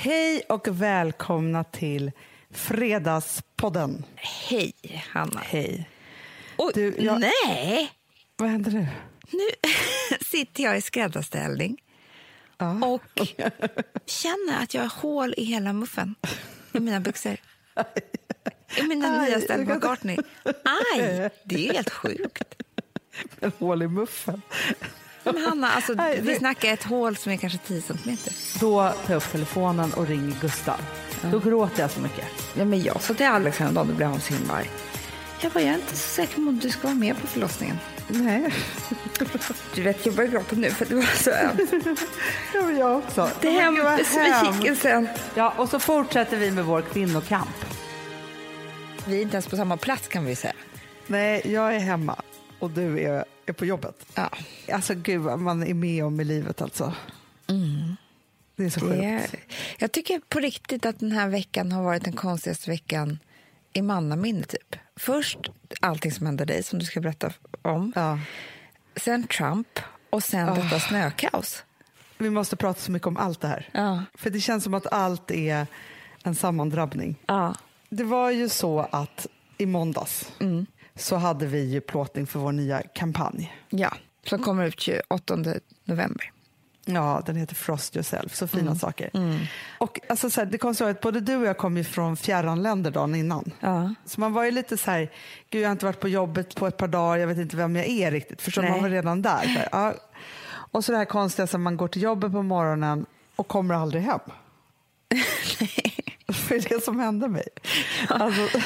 Hej och välkomna till Fredagspodden. Hej, Hanna. Hej. Oj, Du, jag- Nej, Vad händer nu? nu sitter jag i skräddarställning Ja. och känner att jag har hål i hela muffen i mina byxor. I mina Aj, nya Stella McCartney. Aj, det är helt sjukt. Hål i muffen. Men Hanna, alltså, vi snackar ett hål som är kanske 10 centimeter. Då tar jag upp telefonen och ringer Gustav. Då gråter jag så mycket. Ja, men jag sa till Alex häromdagen, då blev han så himla arg. Jag bara, jag är inte så säker på om du ska vara med på förlossningen. Nej, Du vet, jag börjar gråta nu för det var så ömt. det var jag också. Det Men hemskt. besvikelsen. Ja, och så fortsätter vi med vår kvinnokamp. Vi är inte ens på samma plats kan vi säga. Nej, jag är hemma och du är, är på jobbet. Ja, Alltså gud vad man är med om i livet alltså. Det är så är, sjukt. jag tycker på riktigt att den här veckan har varit den konstigaste veckan i mannaminne typ. Först allting som hände dig som du ska berätta om. Ja. Sen Trump och sen detta snökaos. Vi måste prata så mycket om allt det här. Ja. För det känns som att allt är en sammandrabbning. Ja. Det var ju så att i måndags så hade vi ju plåtning för vår nya kampanj. ja, som kommer ut 28 november. Ja, den heter Frost yourself, så fina saker. Och alltså, så här, det kom så att både du och jag kom ju från fjärran länder dagen innan. Ja. Så man var ju lite så här, gud jag har inte varit på jobbet på ett par dagar, jag vet inte vem jag är riktigt. Förstår? Nej. man var redan där. Så här, ja. Och så det här konstiga som man går till jobbet på morgonen och kommer aldrig hem. För det är det som hände mig. Alltså,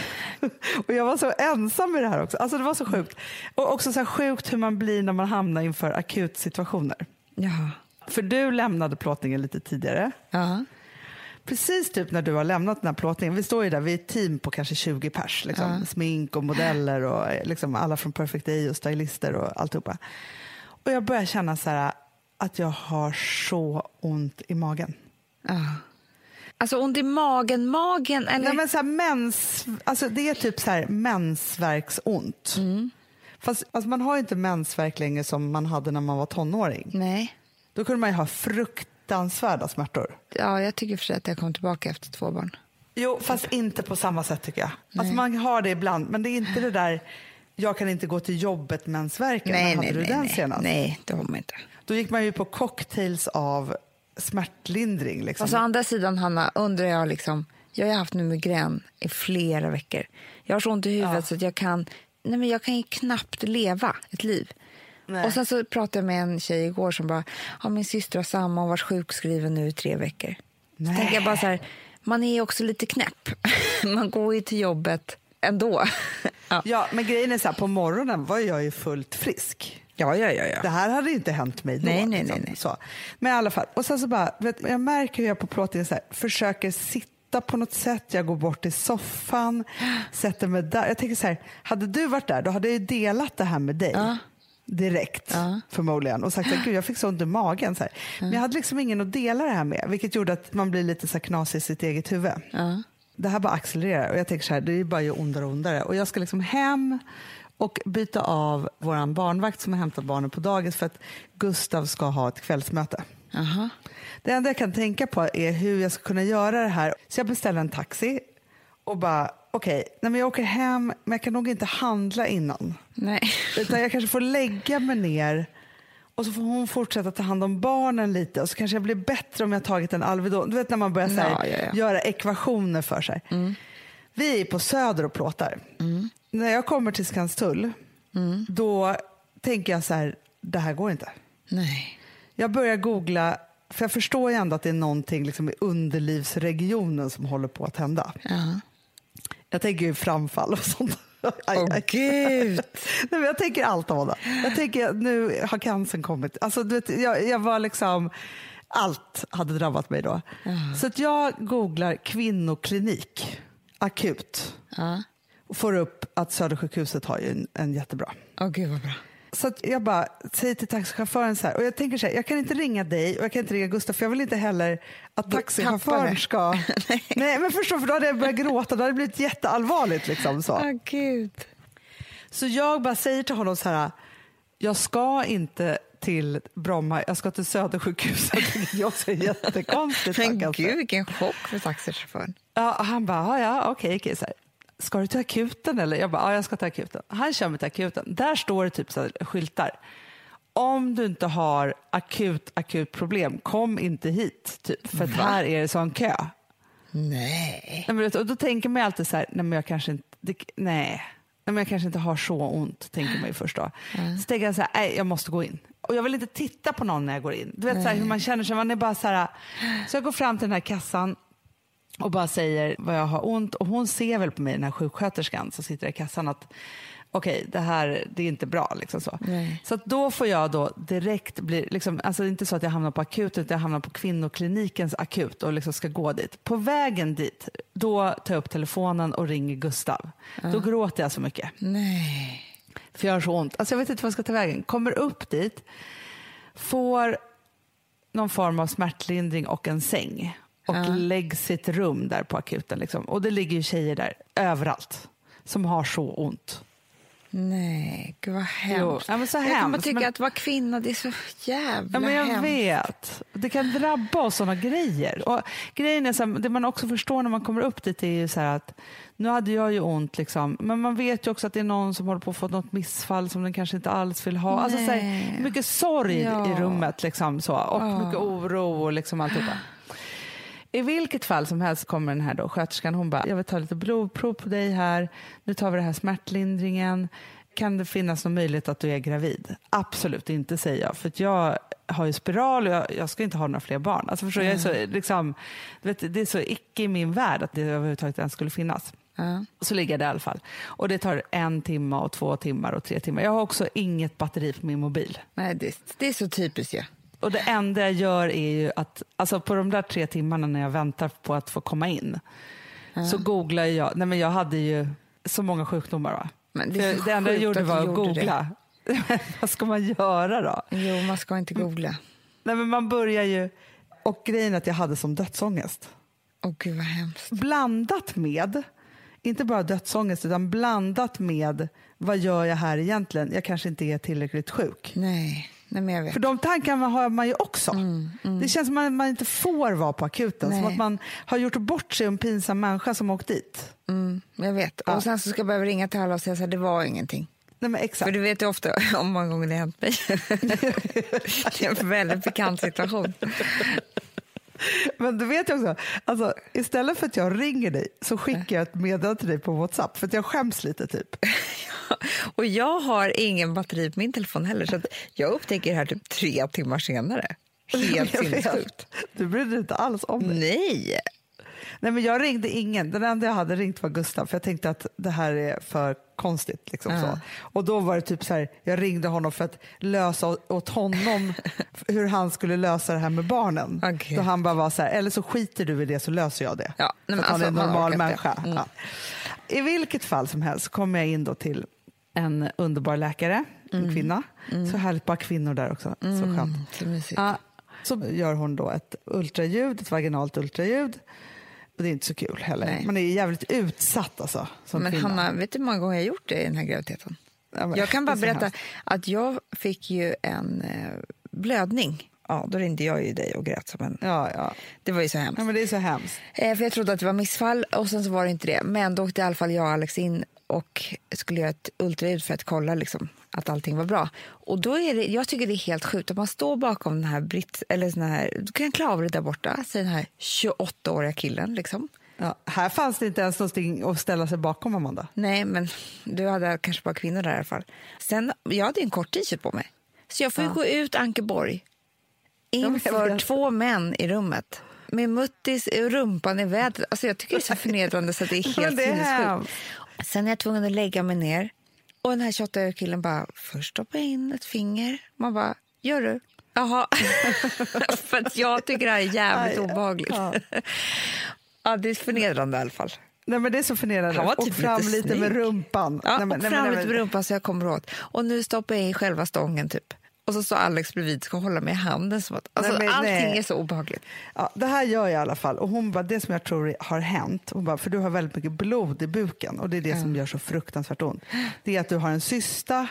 och jag var så ensam med det här också. Alltså det var så sjukt. Och också så sjukt hur man blir när man hamnar inför akutsituationer. Ja. För du lämnade plåtningen lite tidigare. Ja. Precis typ när du har lämnat den här plåtningen, vi står ju där, vi är ett team på kanske 20 pers, liksom, smink och modeller och liksom alla från Perfect Day och stylister och alltihopa. Och jag börjar känna så här att jag har så ont i magen. ja. Alltså ont i magen, magen eller? Nej, men så här, mens, alltså det är typ så här mensvärksont. Fast alltså man har ju inte mensvärk längre som man hade när man var tonåring. Nej. Då kunde man ju ha fruktansvärda smärtor. Ja, jag tycker för sig att jag kom tillbaka efter två barn. Jo, fast inte på samma sätt tycker jag. Alltså man har det ibland, men det är inte det där jag kan inte gå till jobbet mensvärken. Nej, hade nej, du nej, den nej. senast? nej, det har man inte. Då gick man ju på cocktails av smärtlindring. Liksom. Alltså, å andra sidan, Hanna, undrar jag liksom... Jag har haft nu migrän i flera veckor. Jag har så ont i huvudet så att jag kan... Nej, men jag kan ju knappt leva ett liv. Nej. Och sen så pratade jag med en tjej igår som bara, ja, min syster har samma och varit sjukskriven nu i tre veckor. Så Nej. tänker jag bara så här, man är också lite knäpp. man går ju till jobbet ändå. ja. Ja, men grejen är så här, på morgonen var jag ju fullt frisk. Ja, ja, ja. Det ja. här hade inte hänt mig då. Nej, nej, liksom. nej, nej. Så. Men i alla fall, och sen så bara, vet, jag märker hur jag på plåtningen så här, försöker sitta på något sätt, jag går bort till soffan, sätter mig där. Jag tänker så här, hade du varit där, då hade jag delat det här med dig. Ja. Direkt, Ja. förmodligen. Och sagt att jag fick så ont i magen. Så här. Men jag hade liksom ingen att dela det här med, vilket gjorde att man blir lite så knasig i sitt eget huvud. Ja. Det här bara accelererar och jag tänker så här, det är bara ju ondare och ondare. Och jag ska liksom hem och byta av vår barnvakt som har hämtat barnen på dagis för att Gustav ska ha ett kvällsmöte. Aha. Det enda jag kan tänka på är hur jag ska kunna göra det här. Så jag beställer en taxi och bara, okej, okay, jag åker hem men jag kan nog inte handla innan. Nej. Utan jag kanske får lägga mig ner och så får hon fortsätta ta hand om barnen lite och så kanske jag blir bättre om jag tagit en Alvedon. Du vet när man börjar så här, Ja, ja, ja. göra ekvationer för sig. Vi är på Söder och plåtar. När jag kommer till Skanstull då tänker jag så här, det här går inte. Nej. Jag börjar googla, för jag förstår ju ändå att det är någonting liksom i underlivsregionen som håller på att hända. Ja. Jag tänker ju framfall och sånt. Aj, Åh, aj. gud. Nej, men jag tänker allt om det. Jag tänker nu har cancern kommit. Alltså, du vet, jag, jag var liksom, allt hade drabbat mig då. Så att jag googlar kvinnoklinik akut Ja. och får upp att Södersjukhuset har ju en, en jättebra. Åh, gud vad bra. Så jag bara säger till taxichauffören så här, och jag tänker så här, jag kan inte ringa dig och jag kan inte ringa Gustav för jag vill inte heller att taxichauffören ska... Nej. men förstå, för då hade jag börjat gråta, då hade det blivit jätteallvarligt liksom så. Åh, gud. Så jag bara säger till honom så här, jag ska inte till Bromma, jag ska till Södersjukhuset. jag ser jättekonstigt. Men alltså. gud, vilken chock för taxichauffören. Ja, han bara, "Ja, okej, okej. Så här, ska du till akuten eller? Jag bara, ja jag ska till akuten. Han kör mig till akuten. Där står det typ så här, skyltar. Om du inte har akut, akut problem, kom inte hit. Typ, för här är det sån kö. Nej. Nej, men, och då tänker man alltid så här, nej men jag kanske inte, det, nej. Nej, men jag kanske inte har så ont, tänker man ju först då. Så tänker jag så här, nej jag måste gå in. Och jag vill inte titta på någon när jag går in. Du vet så här, hur man känner sig, man är bara så här, så jag går fram till den här kassan och bara säger vad jag har ont och hon ser väl på mig, den här sjuksköterskan som sitter i kassan att okej, det här det är inte bra. Liksom så Nej. så då får jag då direkt bli, liksom, alltså det är inte så att jag hamnar på akuten, utan jag hamnar på kvinnoklinikens akut och liksom ska gå dit. På vägen dit, då tar jag upp telefonen och ringer Gustav. Då gråter jag så mycket. Nej. För jag har så ont. Alltså jag vet inte vad jag ska ta vägen. Kommer upp dit, får någon form av smärtlindring och en säng. Och läggs i ett rum där på akuten. Liksom. Och det ligger ju tjejer där överallt som har så ont. Nej, gud vad hemskt. Jo, ja, men så jag kommer hemskt, tycka men- att vara kvinna, det är så jävla Ja, men jag hemskt. vet. Det kan drabba oss sådana grejer. Och grejen är så här, det man också förstår när man kommer upp dit är ju så här att nu hade jag ju ont, liksom, men man vet ju också att det är någon som håller på att få något missfall som den kanske inte alls vill ha. Alltså, så här, mycket sorg Ja. i rummet liksom, så, och Ja. mycket oro och liksom alltihopa. I vilket fall som helst kommer den här då, sköterskan, hon bara, jag vill ta lite blodprov på dig här, nu tar vi det här smärtlindringen. Kan det finnas någon möjlighet att du är gravid? Absolut inte, säger jag. För jag har ju spiral och jag, jag ska inte ha några fler barn. Alltså förstår, jag är så, liksom, vet, det är så icke i min värld att det överhuvudtaget ens skulle finnas. Ja. Så ligger jag där i alla fall. Och det tar en timme och två timmar och tre timmar. Jag har också inget batteri på min mobil. Nej, det, det är så typiskt ju. Och det enda jag gör är ju att, alltså på de där tre timmarna när jag väntar på att få komma in, så googlar jag, nej men jag hade ju så många sjukdomar va. Men det det enda jag gjorde var att googla. Vad ska man göra då? Jo, man ska inte googla. Nej men man börjar ju, och grejen är att jag hade som dödsångest. Åh gud vad hemskt. Blandat med, inte bara dödsångest, utan blandat med vad gör jag här egentligen? Jag kanske inte är tillräckligt sjuk. Nej, nej. För de tankarna har man ju också. Det känns som att man inte får vara på akuten. Som Nej. att man har gjort bort sig en pinsam människa som åkt dit. Mm, jag vet. Ja. Och sen så ska jag behöva ringa till alla och säga här, det var ingenting. Nej. För du vet ju ofta om många gånger det har hänt mig. det är en väldigt pikant situation. Men du vet ju också, alltså, istället för att jag ringer dig så skickar jag ett meddelande till dig på Whatsapp för att jag skäms lite typ. Och jag har ingen batteri på min telefon heller så jag upptäcker det här typ tre timmar senare. Helt sinnessjukt. Du brydde dig inte alls om mig. Nej! Nej, men jag ringde ingen. Den enda jag hade ringt var Gustav för jag tänkte att det här är för konstigt. Liksom Ja. så. Och då var det typ så här, jag ringde honom för att lösa åt honom hur han skulle lösa det här med barnen. Okej. Då han bara var så här, eller så skiter du i det så löser jag det. Ja, nej, för att han är en alltså, man normal människa. Mm. Ja. I vilket fall som helst kommer jag in då till en underbar läkare, en Mm. kvinna. Så härligt, bara kvinnor där också. Så skönt. Så. Ja, så gör hon då ett ultraljud, ett vaginalt ultraljud. Och det är inte så kul heller. Nej. Man är jävligt utsatt alltså, som Men kvinna. Hanna, vet du hur många gånger jag har gjort det i den här graviditeten? Ja, men Jag kan bara berätta hemskt. att jag fick ju en eh, blödning. Ja, då ringde jag ju dig och grät som en... Ja, ja. Det var ju så hemskt. ja, men det är så hemskt. Eh, för jag trodde att det var missfall och sen så var det inte det. Men då åkte i alla fall jag och Alex in och skulle göra ett ultraljud för att kolla liksom, att allting var bra. Och då är det, jag tycker det är helt sjukt att man står bakom den här britt, eller sån här, du kan klara dig där borta, säger den här 28-åriga killen liksom. Ja, här fanns det inte ens någonting att ställa sig bakom, Amanda. Nej, men du hade kanske bara kvinnor där i alla fall. Sen, jag hade en kort t-shirt på mig. Så jag får ju gå ut Ankeborg inför två män i rummet. Med muttis och rumpan i vädret. Alltså jag tycker det är så förnedrande så det är helt sinnessjukt. Sen är jag tvungen att lägga mig ner. Och den här 28 killen bara, först stoppa in ett finger. Man bara, gör du? Jaha. För att jag tycker det här är jävligt Aj, obehagligt. ja. Ja, det är förnedrande i alla fall. Nej, men det är så förnedrande. Han var och typ fram lite lite, med rumpan. Ja, nej, men, och nej, fram men, lite nej, med rumpan så jag kommer åt. Och nu stoppar jag in själva stången typ. Och så står Alex bredvid ska hålla mig i handen. Som att, alltså, Nej, men allting nej. är så obehagligt. Ja, det här gör jag i alla fall. Och hon bara, det som jag tror har hänt, hon bara, för du har väldigt mycket blod i buken och det är det som gör så fruktansvärt ont. Det är att du har en cysta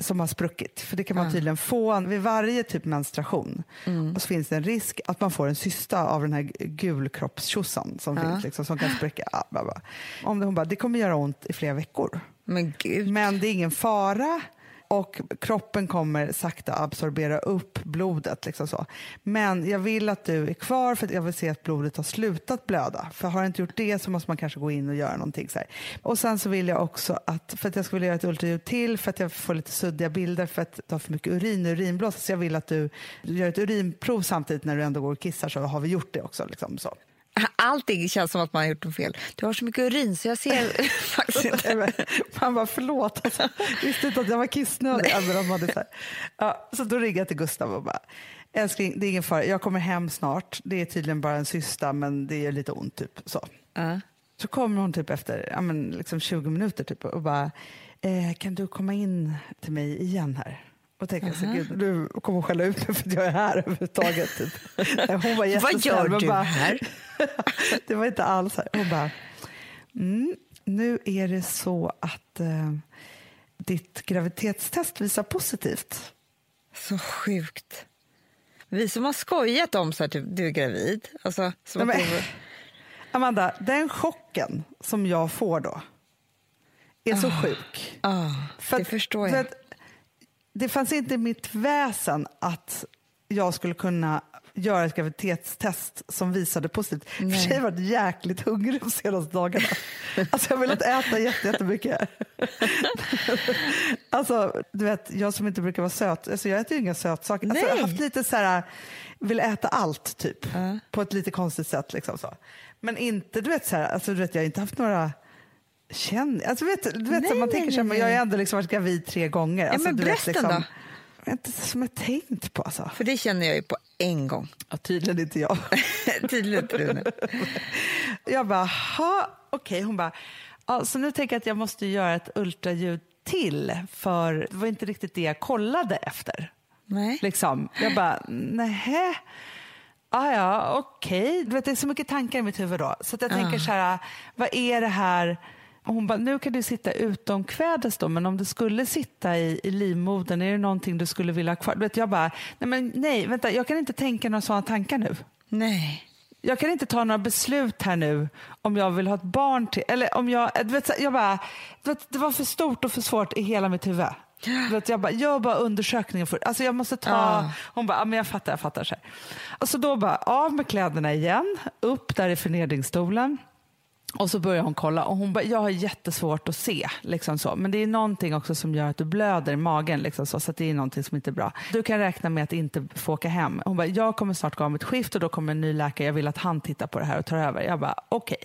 som har spruckit. För det kan man tydligen få vid varje typ menstruation. Mm. Och så finns det en risk att man får en cysta av den här gulkroppstjosan som finns, liksom, som kan spricka. Ja, bla, bla. Om det, hon bara, det kommer göra ont i flera veckor. Men. Men det är ingen fara och kroppen kommer sakta absorbera upp blodet. Liksom så. Men jag vill att du är kvar för att jag vill se att blodet har slutat blöda. För har det inte gjort det så måste man kanske gå in och göra någonting. Så här. Och sen så vill jag också att, för att jag skulle vilja göra ett ultraljud till för att jag får lite suddiga bilder för att du har för mycket urin och urinblåsa. Så jag vill att du gör ett urinprov samtidigt när du ändå går och kissar så har vi gjort det också. Liksom, så. Allting känns som att man har gjort något fel. Du har så mycket urin så jag ser faktiskt inte. Man bara, förlåt. Alltså, visste inte att jag var kissnödig. Även om man hade så, här. ja, så då ringde jag till Gustav och bara, älskling, det är ingen fara. Jag kommer hem snart. Det är tydligen bara en cysta, men det gör lite ont. Typ. Så. Ja. så kommer hon typ efter ja, men liksom 20 minuter typ, och bara, eh, kan du komma in till mig igen här? Och tänker så, gud, du kommer skälla ut mig för att jag är här överhuvudtaget. Typ. Hon var Vad gör men du bara- här? det var inte alls här. Hon bara, mm, nu är det så att eh, ditt graviditetstest visar positivt. Så sjukt. Vi som har skojat om så här, typ, du är gravid. Alltså, Nej, men- var- Amanda, den chocken som jag får då är så sjuk. Ah, För det att- förstår för jag. att Det fanns inte i mitt väsen att jag skulle kunna göra ett graviditetstest som visade positivt. Och För Nej. sig har jag varit jäkligt hungrig de senaste dagarna. Alltså jag har velat äta jätte- jättemycket. Alltså, du vet, jag som inte brukar vara söt, alltså jag äter ju inga sötsaker. Alltså, jag har Nej. haft lite så här, vill äta allt typ, Ja. på ett lite konstigt sätt. Liksom så. Men inte, du vet, så här, alltså, du vet, jag har inte haft några Känn, alltså vet, du vet Nej, så man nej, tänker nej, men jag har nej. ändå liksom varit gravid tre gånger. Ja, Alltså, men du vet, brösten liksom, då? Inte som jag tänkt på alltså. För det känner jag ju på en gång. Ja, tydligen inte jag. Tydligen inte du. Jag bara, ha, okej. Hon bara, ja, så nu tänker jag att jag måste göra ett ultraljud till för det var inte riktigt det jag kollade efter. Nej. Liksom. Jag bara, nähä. Ah, ja, okej. Du vet, Det är så mycket tankar i mitt huvud då. Så jag tänker så här, vad är det här? Hon bara, nu kan du sitta utomkvädes då, men om du skulle sitta i, i livmodern, är det någonting du skulle vilja ha kvar? Du vet, jag bara, nej, men nej, vänta, jag kan inte tänka några sådana tankar nu. Nej. Jag kan inte ta några beslut här nu om jag vill ha ett barn till, eller om jag, du vet, jag bara, vet, det var för stort och för svårt i hela mitt huvud. Vet, jag bara, gör bara undersökningen för, alltså jag måste ta, Ah. hon bara, ja, men jag fattar, jag fattar. Så här. Så då bara, av med kläderna igen, upp där i förnedringsstolen. Och så börjar hon kolla och hon bara, jag har jättesvårt att se. Liksom så. Men det är någonting också som gör att du blöder i magen. Liksom så, så att det är någonting som inte är bra. Du kan räkna med att inte få åka hem. Hon bara, jag kommer snart gå om ett skift och då kommer en ny läkare. Jag vill att han tittar på det här och tar över. Jag bara, okej.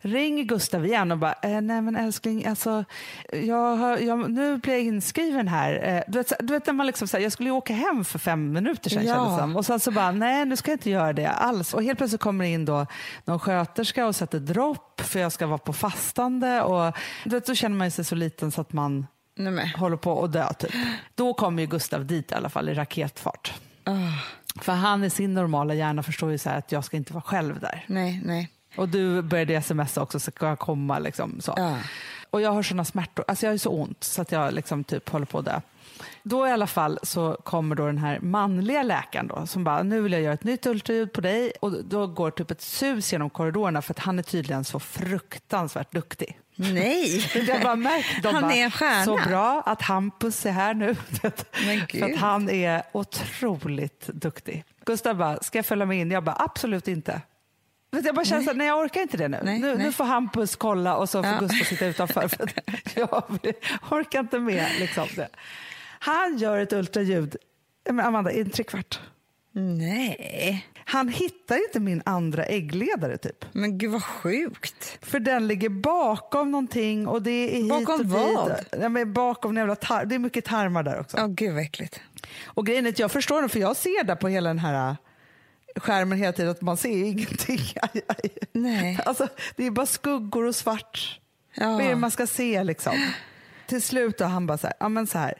Ring Gustav igen och bara, eh, nej men älskling, alltså, jag har, jag, nu blir jag inskriven här. Eh, du, vet, du vet när man liksom, så här, jag skulle ju åka hem för fem minuter sedan Ja. kändes som. Och sen så bara, nej nu ska jag inte göra det alls. Och helt plötsligt kommer det in då någon sköterska och sätter dropp för jag ska vara på fastande. Och vet, då känner man sig så liten så att man Nej, håller på att dö typ. Då kommer ju Gustav dit i alla fall i raketfart. Ah, För han i sin normala hjärna förstår ju så att jag ska inte vara själv där. nej, nej. Och du började smsa också, så ska jag komma liksom så. Ja. Och jag har såna smärtor, alltså jag har så ont så att jag liksom typ håller på att dö. Då i alla fall så kommer då den här manliga läkaren då som bara, nu vill jag göra ett nytt ultraljud på dig och då går typ ett sus genom korridorerna för att han är tydligen så fruktansvärt duktig. Nej. Jag bara märkt, de Han bara, är en stjärna. Så bra att Hampus är här nu. För att han är otroligt duktig. Gustav bara, ska jag följa med in? Jag bara, absolut inte. Jag bara känner här, nej jag orkar inte det nu. Nej, nu, nej. nu får Hampus kolla och så får Ja. Gustav sitta utanför. För att jag orkar inte med liksom det. Han gör ett ultraljud, men Amanda, i en trekvart. Nej. Han hittar inte min andra äggledare typ. Men gud vad sjukt. För den ligger bakom någonting och det är hit Bakom och vad? Ja, men bakom jävla tar- det är mycket tarmar där också. Ja, gud vad äckligt. Och grejen är att jag förstår det för jag ser där på hela den här äh, skärmen hela tiden att man ser ingenting. Aj, aj. Nej. Alltså, det är bara skuggor och svart. Ja. Vad är det man ska se liksom? Till slut har han bara så här, ja men så här.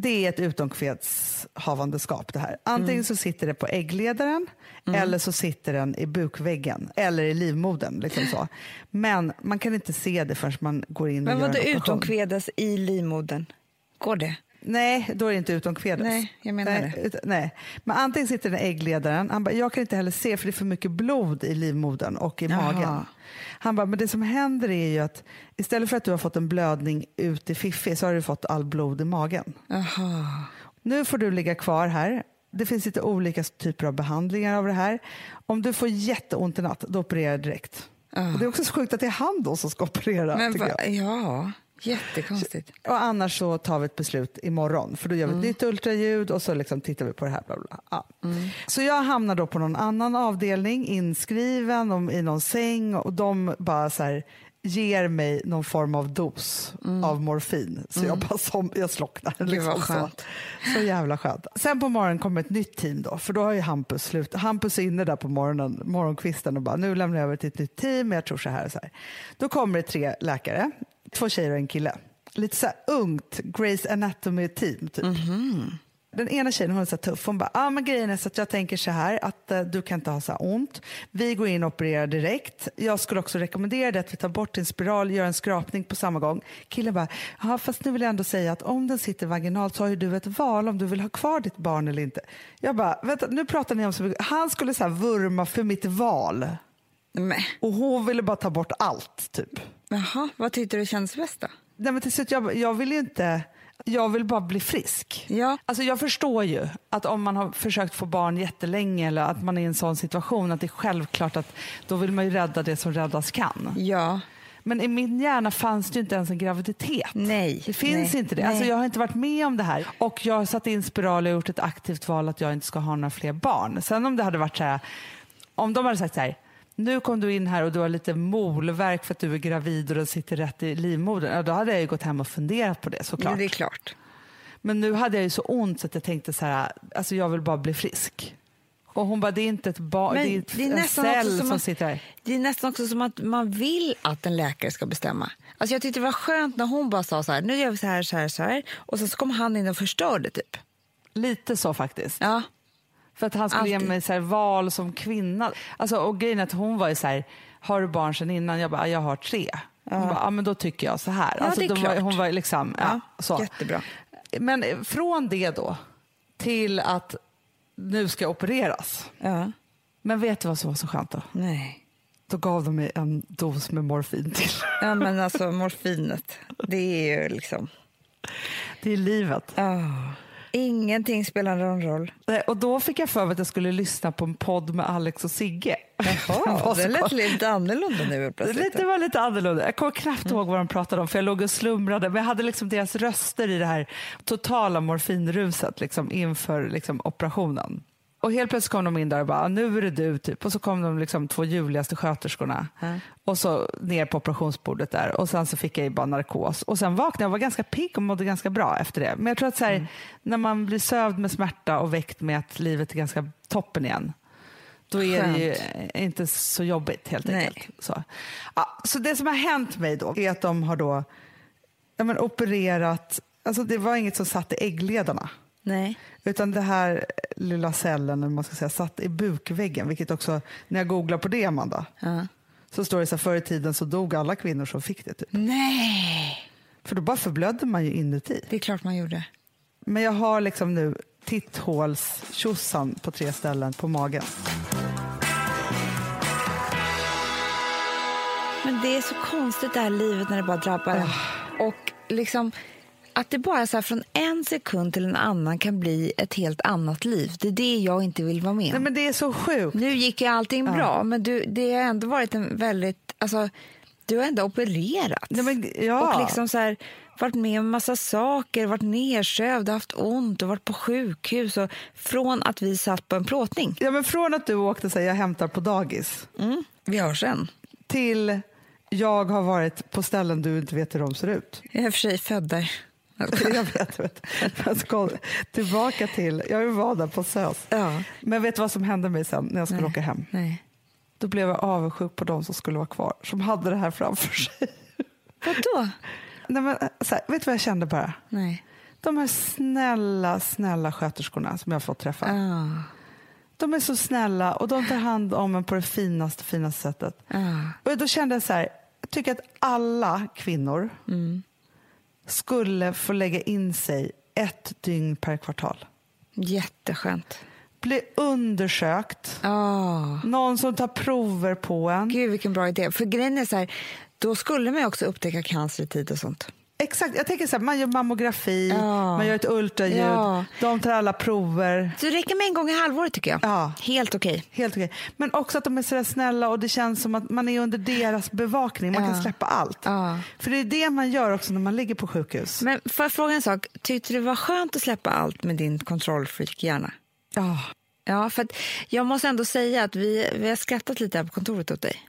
Det är ett utomkvedshavandeskap det här. Antingen Mm. så sitter det på äggledaren eller så sitter den i bukväggen eller i livmodern. Liksom så. Men man kan inte se det förrän man går in och Men gör vad en operation. utomkvedas i livmodern? Går det? Nej, då är det inte utom kvedes. Nej, jag menar nej, det. Utan, nej. Men antingen sitter den äggledaren, han bara, jag kan inte heller se för det är för mycket blod i livmodern och i Jaha. magen. Han bara, men det som händer är ju att istället för att du har fått en blödning ut i fiffi så har du fått all blod i magen. Jaha. Nu får du ligga kvar här. Det finns lite olika typer av behandlingar av det här. Om du får jätteont i natt, då opererar jag direkt. Ah. Det är också så sjukt att det är han då som ska operera. Men va, ja, jättekonstigt. Och annars så tar vi ett beslut imorgon, för då gör vi Mm. ett nytt ultraljud och så liksom tittar vi på det här. Bla bla. Ja. Så jag hamnar då på någon annan avdelning, inskriven i någon säng och de bara så här, ger mig någon form av dos av morfin. Så jag bara som, jag slocknar. Mm. Liksom så. så jävla skönt. Sen på morgonen kommer ett nytt team då, för då har ju Hampus slut. Hampus är inne där på morgonen, morgonkvisten och bara nu lämnar jag över till ett nytt team, jag tror så här och så här. Då kommer det tre läkare, två tjejer och en kille. Lite så här ungt Grace Anatomy-team typ. Den ena tjejen hon är så tuff. Hon bara, ah, men grejen är så att jag tänker så här att eh, du kan inte ha så här ont. Vi går in och opererar direkt. Jag skulle också rekommendera dig att vi tar bort din spiral, gör en skrapning på samma gång. Killen bara, ja fast nu vill jag ändå säga att om den sitter vaginalt så har ju du ett val om du vill ha kvar ditt barn eller inte. Jag bara, vänta nu pratar ni om så. Han skulle så här vurma för mitt val Men, och hon ville bara ta bort allt typ. jaha, vad tyckte du kändes bäst då? Nej, men till slut, jag, jag vill ju inte... Jag vill bara bli frisk. Ja. Alltså jag förstår ju att om man har försökt få barn jättelänge eller att man är i en sån situation att det är självklart att då vill man ju rädda det som räddas kan. Ja, Men i min hjärna fanns det ju inte ens en graviditet. Nej, Det finns nej, inte det. nej. Alltså jag har inte varit med om det här. Och jag har satt in spiral och gjort ett aktivt val att jag inte ska ha några fler barn. Sen om det hade varit så här, om de hade sagt så här, nu kom du in här och du har lite molverk för att du är gravid och den sitter rätt i livmodern. Ja, då hade jag ju gått hem och funderat på det såklart. men det är klart. Men nu hade jag ju så ont så att jag tänkte så här, alltså jag vill bara bli frisk. Och hon bara, det är inte ett barn, det är, ett, det är en cell som som sitter här. Det är nästan också som att man vill att en läkare ska bestämma. Alltså jag tyckte det var skönt när hon bara sa så här, nu gör vi så här, så här, så här. Och sen så kom han in och förstörde typ. Lite så faktiskt. Ja, För att han skulle ge Alltid. mig så här val som kvinna. Alltså, och grejen är att hon var ju så här, har du barn sedan innan? Jag bara, jag har tre. Hon bara, ja men då tycker jag så här. Ja, alltså, det är då var, klart. hon var liksom, ja, så. jättebra. Men från det då till att nu ska jag opereras. Ja, Men vet du vad som var så skönt då? nej. Då gav de mig en dos med morfin till. Ja, men alltså morfinet, det är ju liksom... Det är livet. ah, ingenting spelar någon roll. Och då fick jag för mig att jag skulle lyssna på en podd med Alex och Sigge. Det Jaha, det lät lite annorlunda nu Det plötsligt. lite var lite annorlunda. Jag kommer knappt Mm. ihåg vad de pratade om för jag låg och slumrade. Men jag hade liksom deras röster i det här totala morfinruset liksom, inför liksom, operationen. Och helt plötsligt kom de in där och bara, nu är det du typ. Och så kom de liksom två ljuvligaste sköterskorna. Ja. Och så ner på operationsbordet där. Och sen så fick jag ju bara narkos. Och sen vaknade jag och var ganska pigg och mådde ganska bra efter det. Men jag tror att så Mm. här, när man blir sövd med smärta och väckt med att livet är ganska toppen igen. Då är det ju inte så jobbigt helt Nej. enkelt. Så. Ja, så det som har hänt mig då är att de har då ja, men opererat, alltså det var inget som satt i äggledarna. Nej. Utan det här lilla cellen, eller man ska säga, satt i bukväggen. Vilket också, när jag googlar på det Amanda, Ja. så står det så här, förr i tiden så dog alla kvinnor som fick det. Typ. Nej, För då bara förblödde man ju inuti. det är klart man gjorde. Men jag har liksom nu titthåls på tre ställen på magen. Men det är så konstigt det här livet när det bara drabbar en. Och liksom att det bara så här från en sekund till en annan kan bli ett helt annat liv. Det är det jag inte vill vara med Nej, men det är så sjukt. Nu gick ju allting bra, men du, det har ändå varit en väldigt... Alltså, du har ändå opererat. Nej, men, ja. Och liksom så här, varit med om en massa saker, varit nersövd, haft ont och varit på sjukhus. Och från att vi satt på en plåtning. ja, men från att du åkte säga jag hämtar på dagis Mm. Vi hörs sen. till jag har varit på ställen du inte vet hur de ser ut. Jag är i och för sig född där. Jag vet, vet. Tillbaka till, jag var där på SÖS. Ja. Men vet du vad som hände mig sen när jag skulle Nej. åka hem? Nej. Då blev jag avundsjuk på de som skulle vara kvar, som hade det här framför sig. Vadå? Nej, men, så här, vet du vad jag kände bara? Nej. De här snälla, snälla sköterskorna som jag har fått träffa. Ah. De är så snälla och de tar hand om en på det finaste, finaste sättet. Ah. Och då kände jag så här, jag tycker att alla kvinnor skulle få lägga in sig ett dygn per kvartal. Jätteskönt. Bli undersökt. Oh. Någon som tar prover på en. Gud, vilken bra idé. För grejen är så här, då skulle man också upptäcka cancer i tid och sånt. Exakt, jag tänker så här, man gör mammografi, ja. man gör ett ultraljud, ja. de tar alla prover. Så det räcker med en gång i halvåret tycker jag. Ja. Helt okej. Okay. Helt okay. Men också att de är så snälla och det känns som att man är under deras bevakning, man ja. kan släppa allt. För det är det man gör också när man ligger på sjukhus. Men får jag fråga en sak, tyckte du det var skönt att släppa allt med din kontrollfreak-hjärna? Ja. Ja, för jag måste ändå säga att vi, vi har skrattat lite här på kontoret åt dig.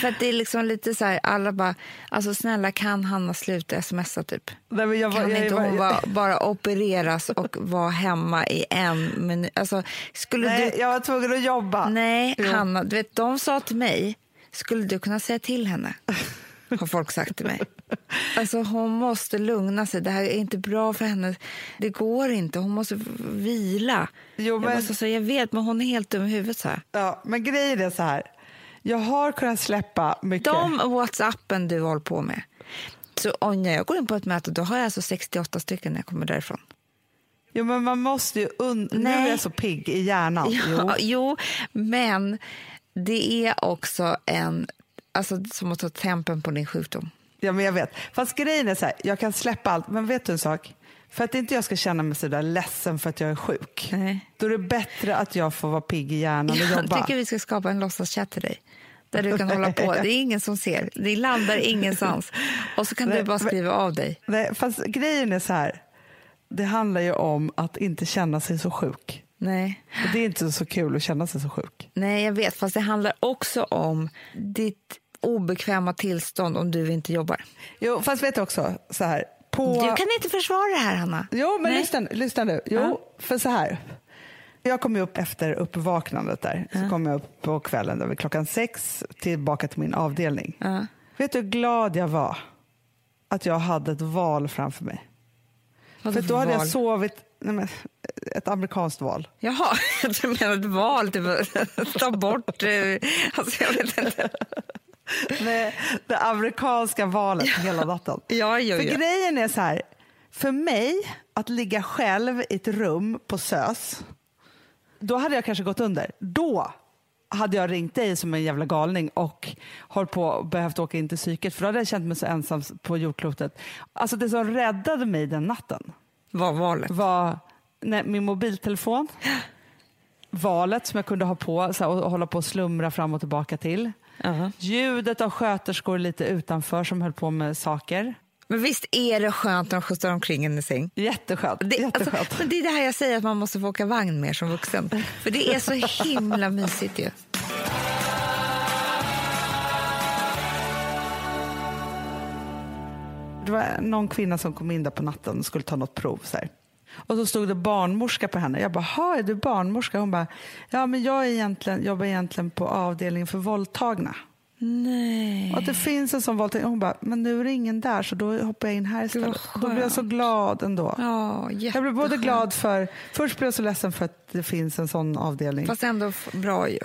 För det är liksom lite så här, alla bara, alltså snälla kan Hanna sluta smsa typ? Nej, men jag, kan jag, inte hon bara, bara opereras och vara hemma i en minut? Alltså, skulle Nej, du... jag var tvungen att jobba. Nej, jo. Hanna, du vet, de sa till mig, skulle du kunna säga till henne? Har folk sagt till mig. Alltså hon måste lugna sig, det här är inte bra för henne. Det går inte, hon måste vila. Jo, men... jag, måste säga, jag vet, men hon är helt dum i huvudet. Så här. Ja, men grejen är så här, jag har kunnat släppa mycket. De Whatsappen du håller på med. Så när jag går in på ett möte då har jag alltså 68 stycken när jag kommer därifrån. Jo, men man måste ju... Un... Nu är jag så pigg i hjärnan. Ja, jo. jo, men det är också en... Alltså, som att ta tempen på din sjukdom. Ja, men jag vet. Fast grejen är så här, jag kan släppa allt, men vet du en sak? För att inte jag ska känna mig så där ledsen för att jag är sjuk, Nej. då är det bättre att jag får vara pigg i hjärnan och jobba. Jag tycker vi ska skapa en låtsaschatt till dig där du kan hålla på. Det är ingen som ser. Det landar ingenstans. Och så kan Nej, du bara skriva av dig. Nej, fast grejen är så här. Det handlar ju om att inte känna sig så sjuk. Nej. Och det är inte så kul att känna sig så sjuk. Nej, jag vet. Fast det handlar också om ditt obekväma tillstånd om du inte jobbar. Jo, fast vet du också så här. På... Du kan inte försvara det här, Hanna. Jo, men lyssna, lyssna nu. Jo, ja. för så här. Jag kom upp efter uppvaknandet där. Så kom jag upp på kvällen där klockan sex tillbaka till min avdelning. Ja. Vet du hur glad jag var att jag hade ett val framför mig? Vad för för då hade val? jag sovit, nej men, ett amerikanskt val. Jaha, du menar ett val, typ ta bort... eh, Alltså, jag vet inte. Nej, det amerikanska valet hela natten. Ja, jo, För ja. grejen är så här, för mig att ligga själv i ett rum på SÖS, då hade jag kanske gått under. Då hade jag ringt dig som en jävla galning och hållit på och behövt åka in till psyket för då hade jag känt mig så ensam på jordklotet. Alltså det som räddade mig den natten Vad valet? var nej, min mobiltelefon, valet som jag kunde ha på så här, och hålla på och slumra fram och tillbaka till. Ja. Ljudet av sköterskor lite utanför som höll på med saker. Men visst är det skönt när de skjutsar omkring en i säng? Jätteskönt. Det, Jätteskönt. alltså, men det är det här jag säger att man måste få åka vagn mer som vuxen. För det är så himla mysigt ju. Det var någon kvinna som kom in där på natten och skulle ta något prov. Så här. Och så stod det barnmorska på henne. Jag bara, "Ha, är du barnmorska? Hon bara, ja men jag är egentligen, jobbar egentligen på avdelningen för våldtagna. Nej. Och att det finns en sån våldtäkt. Hon bara, men nu är det ingen där så då hoppar jag in här istället. Då blir jag så glad ändå. Ja, Jag blev både glad för, först blev jag så ledsen för att det finns en sån avdelning. Fast ändå bra ju.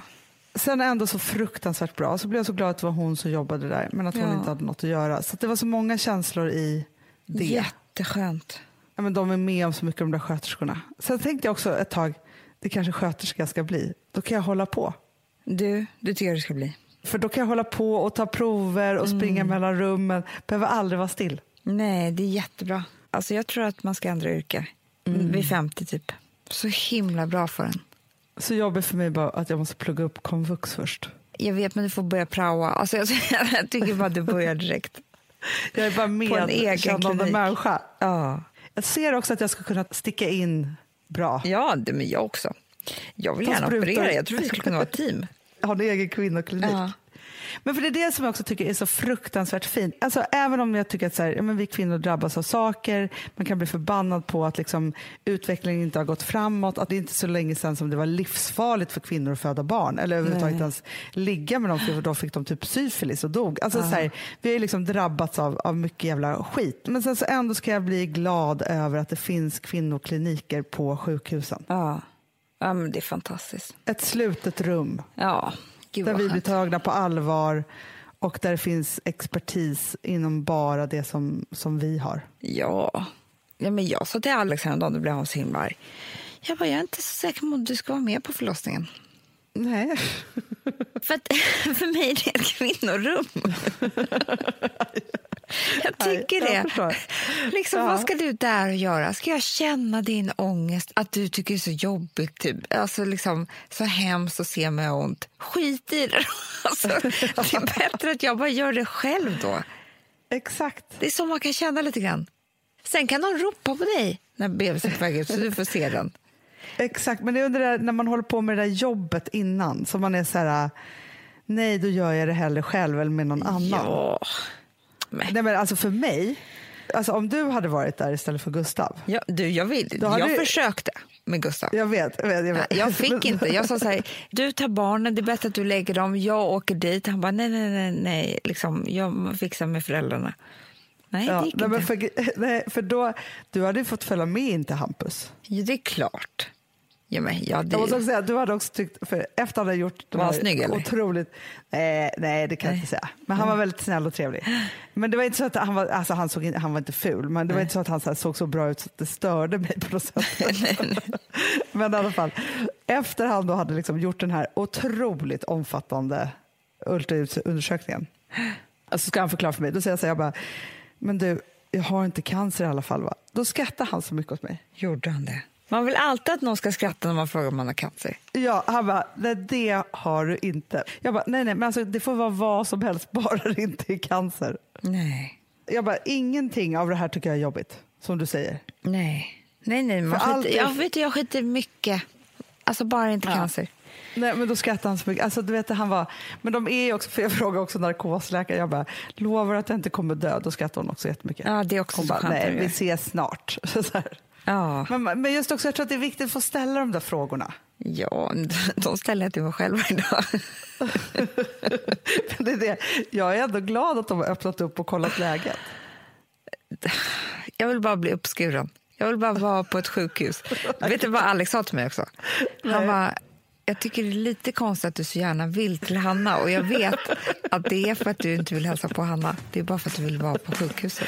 Sen ändå så fruktansvärt bra. Så blev jag så glad att det var hon som jobbade där, men att hon Ja. inte hade något att göra. Så det var så många känslor i det. Jätteskönt. Ja, men de är med om så mycket, de där sköterskorna. Sen tänkte jag också ett tag, det kanske sköterska jag ska bli. Då kan jag hålla på. Du, du tycker det ska bli? För då kan jag hålla på och ta prover och springa mellan rummen. Behöver aldrig vara still. Nej, det är jättebra. Alltså jag tror att man ska ändra yrke. Vid 50 typ. Så himla bra för en. Så jobbigt för mig bara att jag måste plugga upp komvux först. Jag vet, men du får börja praoa. Alltså, jag, jag tycker bara att du börjar direkt. Jag är bara På en egen klinik. människa. Ja, Jag ser också att jag ska kunna sticka in bra. ja det, men jag också. Jag vill Ta gärna sprutor. operera. Jag tror vi skulle kunna vara ett team. Har en egen kvinnoklinik. Ja. Men för det är det som jag också tycker är så fruktansvärt fint. Alltså, även om jag tycker att så här, ja, men vi kvinnor drabbas av saker, man kan bli förbannad på att liksom, utvecklingen inte har gått framåt, att det inte är så länge sedan som det var livsfarligt för kvinnor att föda barn eller överhuvudtaget Nej. ens ligga med dem för då fick de typ syfilis och dog. Alltså, så här, vi har ju liksom drabbats av, av mycket jävla skit. Men sen så ändå ska jag bli glad över att det finns kvinnokliniker på sjukhusen. Ja. ja, men det är fantastiskt. Ett slutet rum Ja, gud där vi blir tagna på allvar och där det finns expertis inom bara det som, som vi har. Ja. ja men jag sa till Alex häromdagen, då blev han så himla arg. Jag bara, jag är inte så säker på om du ska vara med på förlossningen. Nej. För, att, för mig är det ett kvinnorum. Jag tycker Nej, jag det. liksom, Ja. Vad ska du där och göra? Ska jag känna din ångest, att du tycker det är så jobbigt, typ. alltså, liksom, så hemskt att se mig ont? Skit i det. Alltså, det är bättre att jag bara gör det själv då. Exakt. Det är så man kan känna lite grann. Sen kan någon ropa på dig när bebisen är på väg ut, så du får se den. Exakt, men det är under det där, när man håller på med det där jobbet innan, så man är så här, nej då gör jag det hellre själv eller med någon annan. Ja. Men, Nej, men alltså för mig, alltså om du hade varit där istället för Gustav, ja, du, jag, vill, jag du- försökte med Gustav. jag vet, jag vet. Jag, vet. Nej, Jag fick inte. Jag sa så här, du tar barnen, det är bättre att du lägger dem, jag åker dit. Han bara, nej, nej, nej, nej. Liksom, jag fixar med föräldrarna. Nej, Ja, det gick nej, inte. för, nej, för då, du hade ju fått följa med in till Hampus. Ja, det är klart. Ja, men, ja, det, Jag måste också säga att du hade också tyckt, för efter att han hade gjort det Var här snygg, eller? otroligt, nej, nej det kan jag inte säga, men han var väldigt snäll och trevlig. Men det var inte så att han var, alltså han, såg, in- han var inte ful, men det var inte så att han så här, såg så bra ut så att det störde mig på något sätt. men i alla fall, efter han då hade liksom gjort den här otroligt omfattande ultraljudsundersökningen, alltså ska han förklara för mig, då säger jag så här, jag bara, men du, jag har inte cancer i alla fall va? Då skrattar han så mycket åt mig. Gjorde han det? Man vill alltid att någon ska skratta när man frågar om man har cancer. Ja, han bara, nej det har du inte. Jag bara, nej nej, men alltså, det får vara vad som helst, bara det inte är cancer. Nej. Jag bara, ingenting av det här tycker jag är jobbigt, som du säger. Nej. Nej, nej. Man skiter, allt- jag, vet, jag skiter mycket. Alltså bara inte Ja. cancer. Nej, men då skrattade han så mycket. Alltså, du vet, han var, men de är också, för jag frågade också narkosläkare, jag bara, lovar att jag inte kommer dö? Då skrattade hon också jättemycket. Ja, det är också hon så bara, nej, vi ses snart. Så här. Ja. Men, men just också, jag tror att det är viktigt att få ställa de där frågorna. ja, de ställer jag till mig själv idag. Det är det. Jag är ändå glad att de har öppnat upp och kollat läget. Jag vill bara bli uppskuren. Jag vill bara vara på ett sjukhus. Vet du vad Alex sa till mig också? Han bara, jag tycker det är lite konstigt att du så gärna vill till Hanna och jag vet att det är för att du inte vill hälsa på Hanna. Det är bara för att du vill vara på sjukhuset.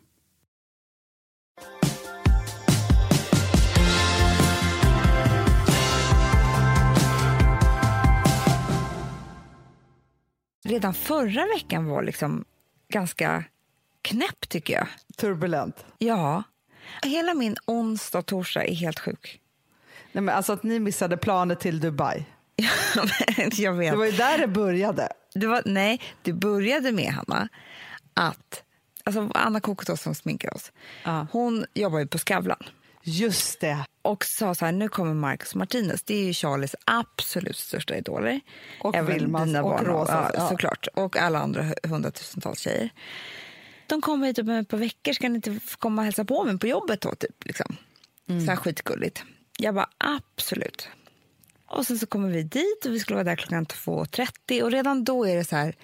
Redan förra veckan var liksom ganska knäpp tycker jag. Turbulent. Ja. Hela min onsdag och torsdag är helt sjuk. Nej, men alltså att ni missade planet till Dubai. jag vet. Det var ju där det började. Det var, nej, det började med, Hanna, att alltså Anna Kokotås som sminkar oss, Ja. hon jobbar ju på Skavlan Just det. och sa så här, nu kommer Marcus Martinez, det är ju Charlies absolut största idoler. Och Även Vilmas dina och barn, Rosa, ja, såklart. Och alla andra hu- hundratusentals tjejer. De kommer hit om ett par veckor, ska ni inte komma och hälsa på mig på jobbet då? Typ, liksom. Mm. Så här skitgulligt. Jag bara, absolut. Och sen så kommer vi dit och vi skulle vara där klockan 2.30 och redan då är det så här,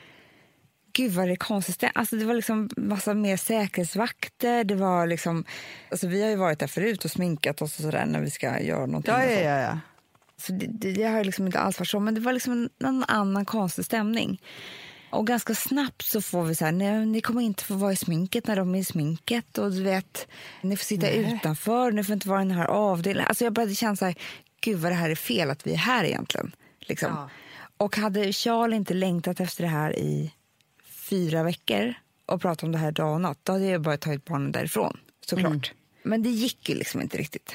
gud vad det är konstigt. Alltså det var liksom massa mer säkerhetsvakter, det var liksom, alltså vi har ju varit där förut och sminkat oss och sådär när vi ska göra någonting. Ja, ja, ja, ja. Så det, det, det har liksom inte alls varit så, men det var liksom en, annan konstig stämning. Och ganska snabbt så får vi så här, nej, ni kommer inte få vara i sminket när de är i sminket och du vet, ni får sitta utanför, ni får inte vara i den här avdelningen. Alltså jag började känna så här, gud vad det här är fel att vi är här egentligen. Liksom. Ja. Och hade Charlie inte längtat efter det här i fyra veckor och pratat om det här dag och natt, då hade jag bara tagit barnen därifrån, såklart. Men det gick ju liksom inte riktigt.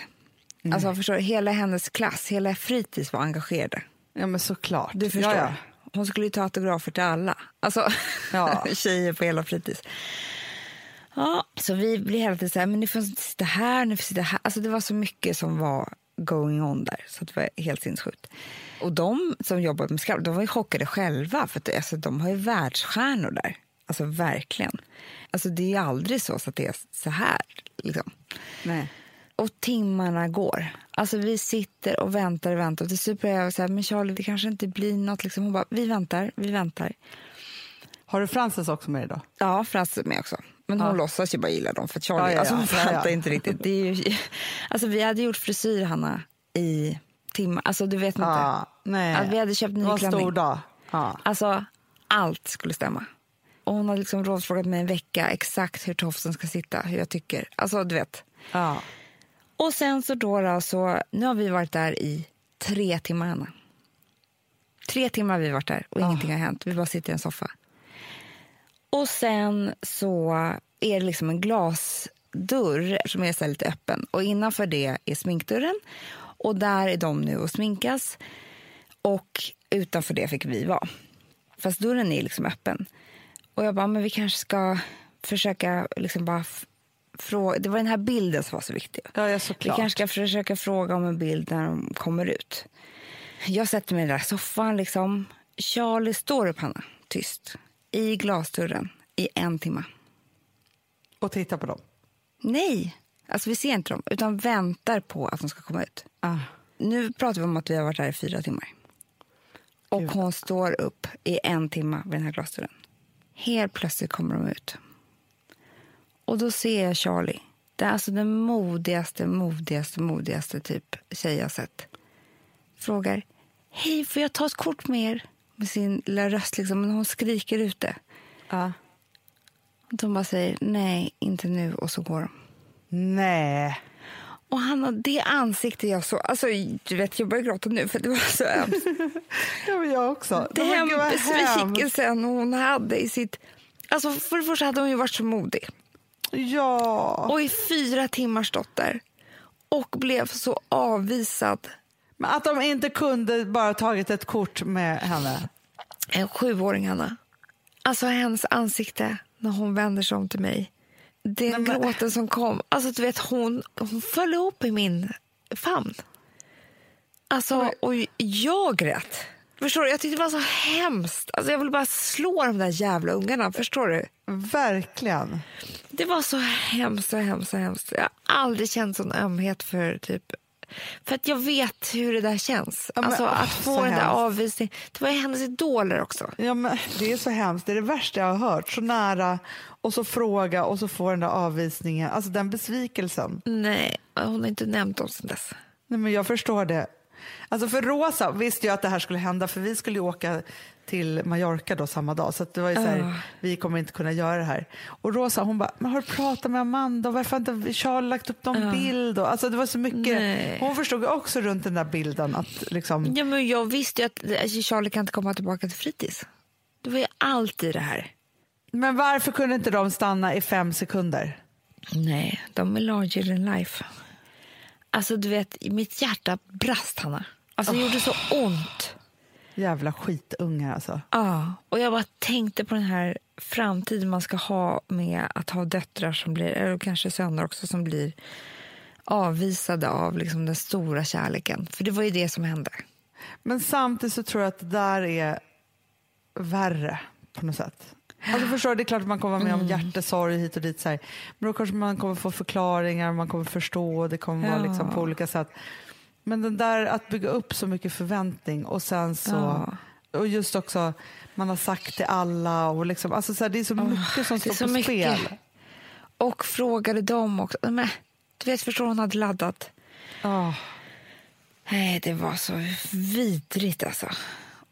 Alltså förstår hela hennes klass, hela fritids var engagerade. ja men såklart. Du förstår. Ja, ja. Hon skulle ju ta autografer till alla. Alltså, Ja. tjejer på hela fritids. Ja, så vi blir hela tiden så här, men ni får sitta här, ni får sitta här. Alltså det var så mycket som var going on där, så det var helt sinnessjukt. Och de som jobbade med Scout, de var ju chockade själva, för att alltså, de har ju världsstjärnor där. Alltså verkligen. Alltså det är ju aldrig så, så att det är så här. Liksom. Nej. Och timmarna går. Alltså vi sitter och väntar och väntar. Och till slut börjar jag säga, men Charlie, det kanske inte blir något. Liksom. Hon bara, vi väntar, vi väntar. Har du Frances också med idag? Ja, Frans är med också. Men hon Ja. låtsas ju bara gilla dem. För Charlie, Ja, ja, alltså hon ja. Ja, fattar ja. inte riktigt. Det är ju, alltså vi hade gjort frisyr, Hanna, i timmar. Alltså du vet inte. Ja, nej. Att vi hade köpt ny klänning. stor dag. Ja. Alltså, allt skulle stämma. Och hon hade liksom rådfrågat mig en vecka exakt hur tofsen ska sitta, hur jag tycker. Alltså, du vet. Ja. Och sen så då, då så, nu har vi varit där i tre timmar, Hanna. Tre timmar har vi varit där och ingenting har hänt. Vi bara sitter i en soffa. Och sen så är det liksom en glasdörr som är så lite öppen. Och innanför det är sminkdörren. Och där är de nu och sminkas. Och utanför det fick vi vara. Fast dörren är liksom öppen. Och jag bara, men vi kanske ska försöka liksom bara fråga. Det var den här bilden som var så viktig. Ja, ja, vi kanske ska försöka fråga om en bild när de kommer ut. Jag sätter mig i den där soffan. Liksom. Charlie står upp, Hanna, tyst, i glasdörren i en timme. Och titta på dem. Nej, alltså vi ser inte dem, utan väntar på att de ska komma ut. Ah. Nu pratar vi om att vi har varit här i fyra timmar. Och Gud. hon står upp i en timme vid den här glasdörren. Helt plötsligt kommer de ut. Och då ser jag Charlie. Det är alltså den modigaste, modigaste, modigaste typ tjej jag sett. Frågar, hej, får jag ta ett kort med er? Med sin lilla röst, liksom, men hon skriker ut det. Ja. De bara säger, nej, inte nu, och så går de. Nej. Och Hanna, det ansikte jag såg... Alltså, du vet, jag börjar gråta nu, för det var så ömt. Ja, men jag också. Hemskt. besvikelsen hon hade i sitt... Alltså, för det första hade hon ju varit så modig. Ja. Och i fyra timmar stått där. Och blev så avvisad. Men att de inte kunde bara tagit ett kort med henne. En sjuåring, Hanna. Alltså, hennes ansikte när hon vänder sig om till mig. Den men- gråten som kom. Alltså, du vet, hon, hon föll ihop i min famn. Alltså, och jag grät. Förstår du? Jag tyckte det var så hemskt. Alltså, jag ville bara slå de där jävla ungarna. Förstår du? Verkligen. Det var så hemskt, så hemskt, så hemskt. Jag har aldrig känt sån ömhet för typ... För att jag vet hur det där känns. Ja, men, alltså att få så den där avvisningen. Det var ju hennes idoler också. Ja, men det är så hemskt. Det är det värsta jag har hört. Så nära och så fråga och så få den där avvisningen. Alltså den besvikelsen. Nej, hon har inte nämnt dem sen dess. Nej, men jag förstår det. Alltså för Rosa visste jag att det här skulle hända för vi skulle ju åka till Mallorca då samma dag så det var ju så här, Ah. vi kommer inte kunna göra det här. Och Rosa hon bara, men har du pratat med Amanda varför har inte Charlie lagt upp någon bild? Och, alltså det var så mycket. Nej. Hon förstod också runt den där bilden att liksom, Ja, men jag visste ju att alltså, Charlie kan inte komma tillbaka till fritids. Det var ju alltid det här. men varför kunde inte de stanna i fem sekunder? Nej, de är larger than life. Alltså, du vet, mitt hjärta brast, Hanna. Alltså, det gjorde så ont. Jävla skitungar alltså. Ja, och jag bara tänkte på den här framtiden man ska ha med att ha döttrar som blir, eller kanske söner också, som blir avvisade av liksom den stora kärleken. För det var ju det som hände. Men samtidigt så tror jag att det där är värre på något sätt. Alltså förstår det är klart att man kommer vara med om hjärtesorg hit och dit. Så här. Men då kanske man kommer få förklaringar, man kommer förstå, det kommer vara Ja. liksom på olika sätt. Men den där att bygga upp så mycket förväntning och sen så, Ja. och just också man har sagt till alla och liksom, alltså så här, det är så mycket som det är står på spel. mycket. Och frågade dem också. Men, du vet, förstår hon hade laddat. Ja. Nej, det var så vidrigt alltså.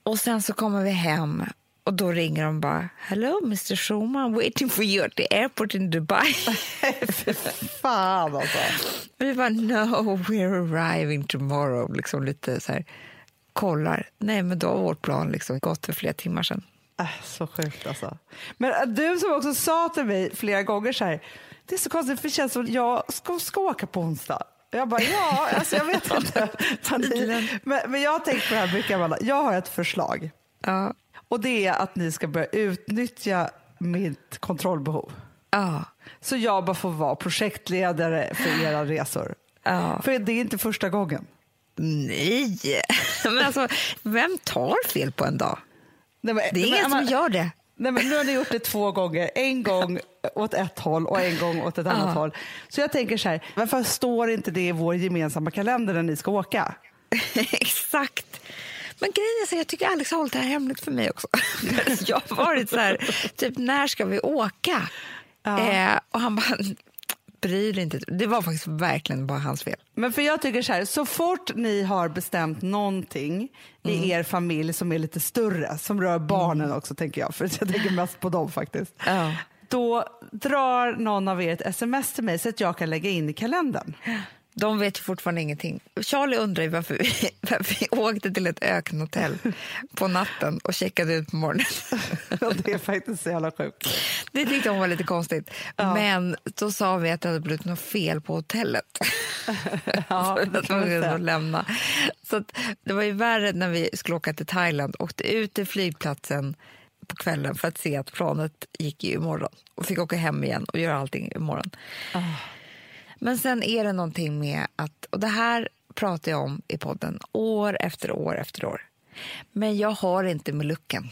Och sen så kommer vi hem och då ringer de bara Hello Mr Schumann, waiting for you at the airport in Dubai. Fan alltså. vi bara no, we're arriving tomorrow. Liksom lite så här kollar. Nej, men då har vårt plan liksom gått för flera timmar sedan. Äh, så sjukt alltså. Men äh, du som också sa till mig flera gånger så här, det är så konstigt för det känns som att jag ska, ska åka på onsdag. Jag bara, ja, alltså jag vet inte. men, men jag har tänkt på det här mycket, Amanda. Jag har ett förslag. Ja. Och det är att ni ska börja utnyttja mitt kontrollbehov. Ja. Så jag bara får vara projektledare för era resor. Ja. För det är inte första gången. Nej, men alltså, vem tar fel på en dag? Nej, men, Det är ingen som gör det. Nej, men nu har ni gjort det två gånger. En gång åt ett håll och en gång åt ett annat Ja. håll. Så jag tänker så här, varför står inte det i vår gemensamma kalender när ni ska åka? Exakt. Men grejen är jag tycker Alex har hållit det här hemligt för mig också. jag har varit så här, typ när ska vi åka? Eh, och han bara, bryr dig inte. Det var faktiskt verkligen bara hans fel. Men för jag tycker så här, så fort ni har bestämt någonting i er familj som är lite större, som rör barnen också tänker jag, för jag tänker mest på dem faktiskt. Ja. Då drar någon av er ett sms till mig så att jag kan lägga in i kalendern. De vet ju fortfarande ingenting. Charlie undrar ju varför vi, varför vi åkte till ett ökenhotell på natten och checkade ut på morgonen. det är faktiskt så jävla sjukt. Det tyckte hon var lite konstigt. Ja. Men då sa vi att det hade blivit något fel på hotellet. Ja, det att kan man säga. lämna. Så att det var ju värre när vi skulle åka till Thailand. Åkte ut till flygplatsen på kvällen för att se att planet gick ju imorgon. Och fick åka hem igen och göra allting imorgon. Ah. Men sen är det någonting med att, och det här pratar jag om i podden år efter år efter år. Men jag har inte med lucken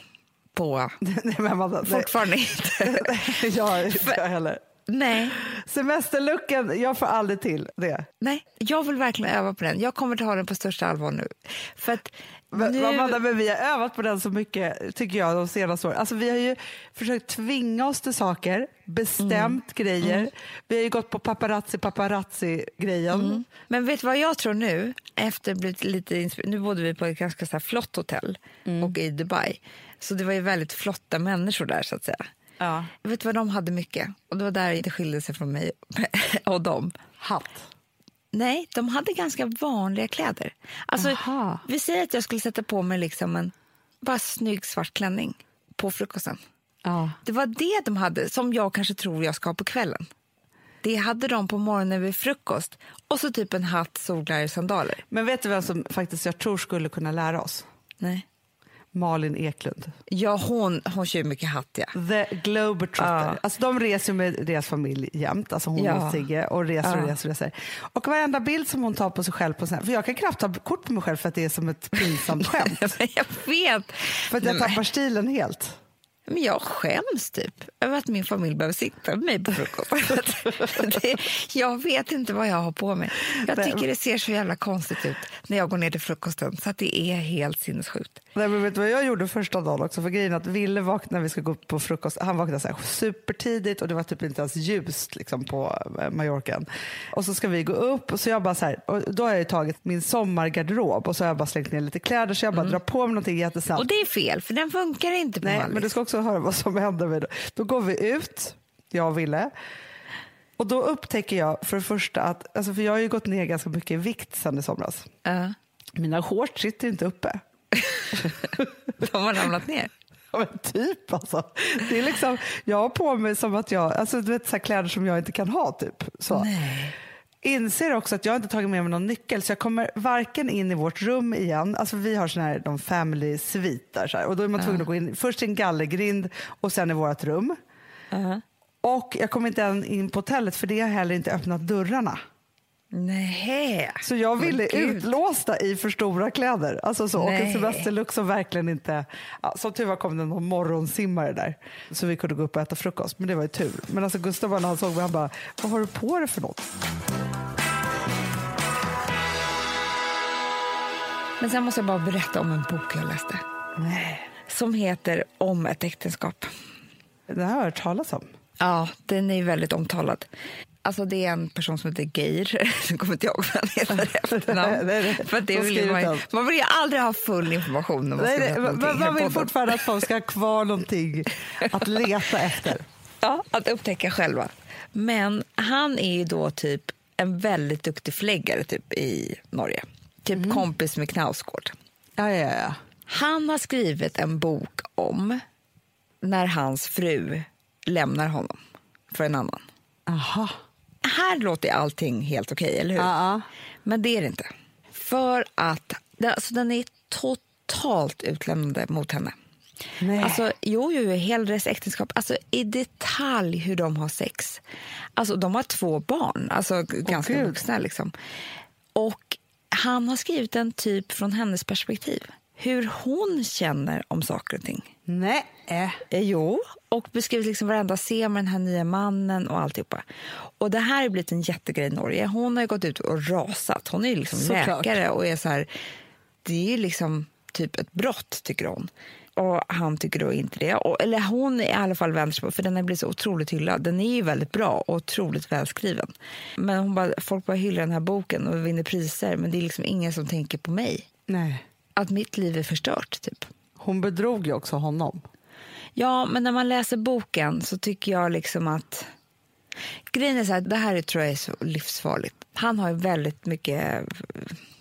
på, Nej, men Amanda, nej, fortfarande inte. jag har inte jag heller. Nej, Semesterlucken, jag får aldrig till det. nej, jag vill verkligen öva på den. Jag kommer att ha den på största allvar nu. För att Men, nu... Amanda, men vi har övat på den så mycket tycker jag de senaste åren. Alltså, vi har ju försökt tvinga oss till saker, bestämt grejer. Vi har ju gått på paparazzi paparazzi-grejen. Men vet du vad jag tror nu? Efter blivit lite Nu bodde vi på ett ganska så flott hotell och i Dubai. Så det var ju väldigt flotta människor där så att säga. Ja. Vet du vad de hade mycket? Och det var där det skilde sig från mig och dem. Hatt. Nej, de hade ganska vanliga kläder. Alltså, Aha. vi säger att jag skulle sätta på mig liksom en bara snygg svart klänning på frukosten. Ja. Det var det de hade, som jag kanske tror jag ska ha på kvällen. Det hade de på morgonen vid frukost. Och så typ en hatt, solglajjor, sandaler. Men vet du vem som faktiskt jag tror skulle kunna lära oss? Nej. Malin Eklund. Ja, hon, hon kör mycket hatt, ja. The Globetrotter. Ja. Alltså, de reser med deras familj jämt, alltså hon Ja. och Sigge, och reser och Ja. reser och reser. Och varenda bild som hon tar på sig själv, på här, för jag kan knappt ta kort på mig själv för att det är som ett pinsamt skämt. Men jag vet. För att jag Nej, men- tappar stilen helt. Men jag skäms typ över att min familj behöver sitta med mig på frukost. det, jag vet inte vad jag har på mig. Jag tycker det ser så jävla konstigt ut när jag går ner till frukosten så att det är helt sinnessjukt. Nej, men vet du vad jag gjorde första dagen också? För grejen att Ville vaknade när vi ska gå på frukost. Han vaknade så här supertidigt och det var typ inte ens ljust liksom, på eh, Mallorca. Och så ska vi gå upp och så jag bara så här, och då har jag tagit min sommargarderob och så har jag bara slängt ner lite kläder så jag bara drar på mig någonting jättesnabbt. Och det är fel, för den funkar inte på Nej, men du ska också höra vad som händer. Med det. Då går vi ut, jag och Ville. Och då upptäcker jag för det första att, alltså för jag har ju gått ner ganska mycket i vikt sedan i somras. Ja, Mina shorts sitter inte uppe. de har ramlat ner. Ja, men typ alltså. Det är liksom, jag har på mig som att jag, alltså du vet så kläder som jag inte kan ha typ. Så. Nej. Inser också att jag inte tagit med mig någon nyckel så jag kommer varken in i vårt rum igen, alltså vi har sån här de family här, och då är man tvungen att gå in först i en gallergrind och sen i vårt rum. Ja. Och jag kommer inte än in på hotellet för det har heller inte öppnat dörrarna. Nej. Så jag ville utlåsta i för stora kläder. Alltså så, och en semesterlook som verkligen inte... Ja, som tur var kom det någon morgonsimmare där så vi kunde gå upp och äta frukost. Men det var ju tur. Men alltså Gustav när han såg mig, han bara, vad har du på dig för något? Men sen måste jag bara berätta om en bok jag läste Nej. som heter Om ett äktenskap. Det här har jag hört talas om. Ja, den är väldigt omtalad. Alltså det är en person som heter Geir, nu kommer inte jag ihåg vad han heter efternamn. Nej, nej. För det vill man, man vill ju aldrig ha full information när man Nej, man, man vill fortfarande att folk ska ha kvar någonting att leta efter. Ja, att upptäcka själva. Men han är ju då typ en väldigt duktig förläggare typ i Norge. Typ kompis med Knausgård. Ja, ja, ja. Han har skrivit en bok om när hans fru lämnar honom för en annan. Aha. Här låter allting helt okej, eller hur? Ja. Men det är det inte. För att alltså, den är totalt utlämnande mot henne. Nej. Alltså, jo, jo, hela deras äktenskap. Alltså, I detalj hur de har sex. Alltså, de har två barn, alltså ganska Gud. vuxna. Liksom. Och han har skrivit en typ från hennes perspektiv. Hur hon känner om saker och ting. Nej. Eh, Jo, och beskrivit liksom varenda scen med den här nya mannen och alltihopa. Och det här har blivit en jättegrej i Norge. Hon har gått ut och rasat. Hon är liksom Såklart. läkare och är så här, det är ju liksom typ ett brott tycker hon. Och han tycker då inte det. Och, eller hon i alla fall vänder sig på, för den har blivit så otroligt hyllad. Den är ju väldigt bra och otroligt välskriven. Men hon bara, folk bara hyllar den här boken och vinner priser, men det är liksom ingen som tänker på mig. Nej. Att mitt liv är förstört, typ. Hon bedrog ju också honom. Ja, men när man läser boken så tycker jag liksom att... Grejen är så här, det här tror jag är så livsfarligt. Han har ju väldigt mycket